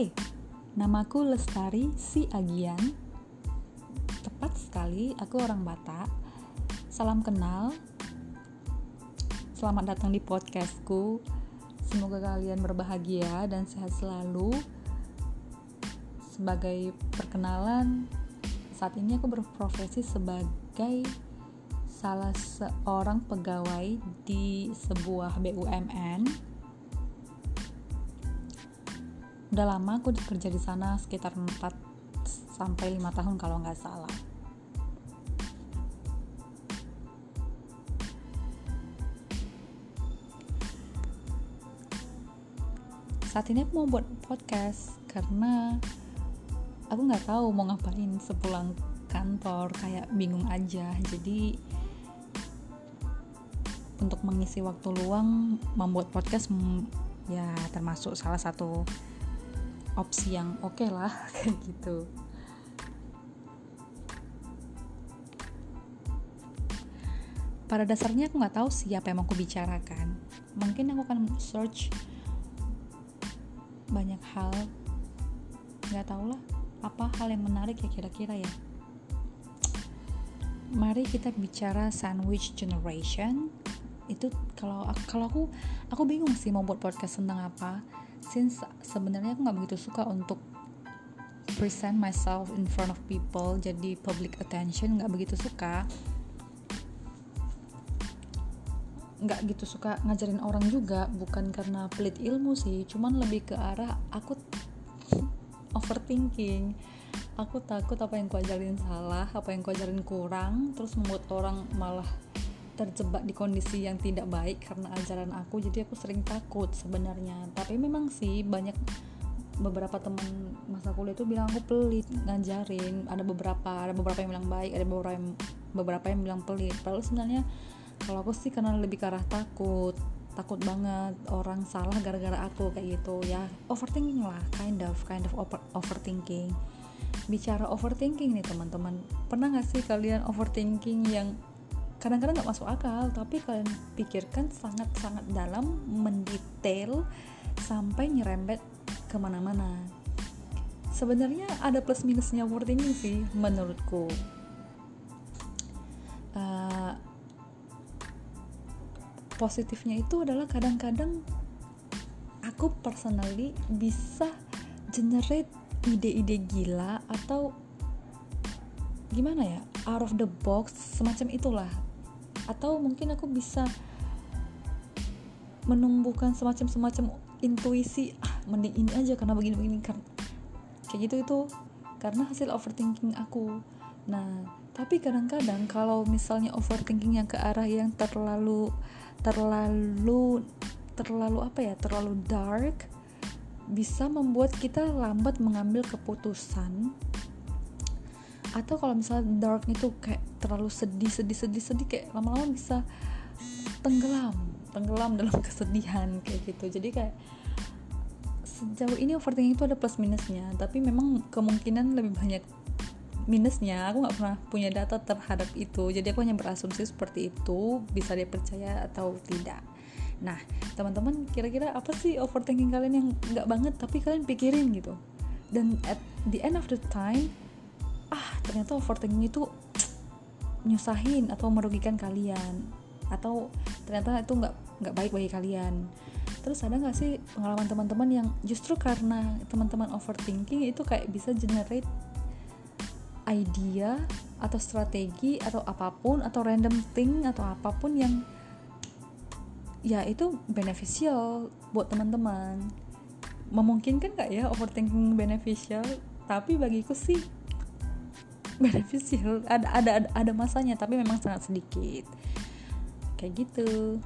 Hai, namaku Lestari Si Agian. Tepat sekali, aku orang Batak. Salam kenal. Selamat datang di podcastku. Semoga kalian berbahagia dan sehat selalu. Sebagai perkenalan, saat ini aku berprofesi sebagai salah seorang pegawai di sebuah BUMN udah lama aku kerja di sana sekitar 4 sampai 5 tahun kalau nggak salah. Saat ini aku mau buat podcast karena aku nggak tahu mau ngapain sepulang kantor kayak bingung aja. Jadi untuk mengisi waktu luang membuat podcast ya termasuk salah satu opsi yang oke okay lah kayak gitu. Pada dasarnya aku nggak tahu siapa yang mau aku bicarakan mungkin aku akan search banyak hal. Nggak tahu lah apa hal yang menarik ya kira-kira ya. Mari kita bicara sandwich generation itu kalau kalau aku aku bingung sih mau buat podcast tentang apa. Since sebenarnya aku nggak begitu suka untuk present myself in front of people jadi public attention nggak begitu suka. Nggak gitu suka ngajarin orang juga bukan karena pelit ilmu sih cuman lebih ke arah aku overthinking. Aku takut apa yang ku ajarin salah apa yang ku ajarin kurang terus membuat orang malah terjebak di kondisi yang tidak baik karena ajaran aku jadi aku sering takut sebenarnya. Tapi memang sih banyak beberapa teman masa kuliah itu bilang aku pelit ngajarin. Ada beberapa ada beberapa yang bilang baik ada beberapa yang beberapa yang bilang pelit. Padahal sebenarnya kalau aku sih karena lebih ke arah takut takut banget orang salah gara-gara aku kayak gitu. Ya overthinking lah kind of kind of over, overthinking. Bicara overthinking nih teman-teman. Pernah gak sih kalian overthinking yang kadang-kadang nggak masuk akal tapi kalian pikirkan sangat-sangat dalam mendetail sampai nyerempet ke mana-mana. Sebenarnya ada plus minusnya overthinking sih menurutku. Uh, positifnya itu adalah kadang-kadang aku personally bisa generate ide-ide gila atau gimana ya out of the box semacam itulah atau mungkin aku bisa menumbuhkan semacam-semacam intuisi ah mending ini aja karena begini-begini kan kayak gitu itu karena hasil overthinking aku. Nah tapi kadang-kadang kalau misalnya overthinking yang ke arah yang terlalu terlalu terlalu apa ya terlalu dark bisa membuat kita lambat mengambil keputusan atau kalau misalnya dark itu kayak terlalu sedih sedih sedih sedih kayak lama-lama bisa tenggelam tenggelam dalam kesedihan kayak gitu. Jadi kayak sejauh ini overthinking itu ada plus minusnya tapi memang kemungkinan lebih banyak minusnya. Aku nggak pernah punya data terhadap itu jadi aku hanya berasumsi seperti itu bisa dipercaya atau tidak. Nah teman-teman kira-kira apa sih overthinking kalian yang nggak banget tapi kalian pikirin gitu. Dan at the end of the time ternyata overthinking itu nyusahin atau merugikan kalian. Atau ternyata itu nggak nggak baik bagi kalian. Terus ada nggak sih pengalaman teman-teman yang justru karena teman-teman overthinking itu kayak bisa generate idea atau strategi atau apa pun atau random thing atau apa pun yang ya itu beneficial buat teman-teman. Memungkinkan nggak ya overthinking beneficial? Tapi bagiku sih beneficial. Ada ada ada masanya tapi memang sangat sedikit. Kayak gitu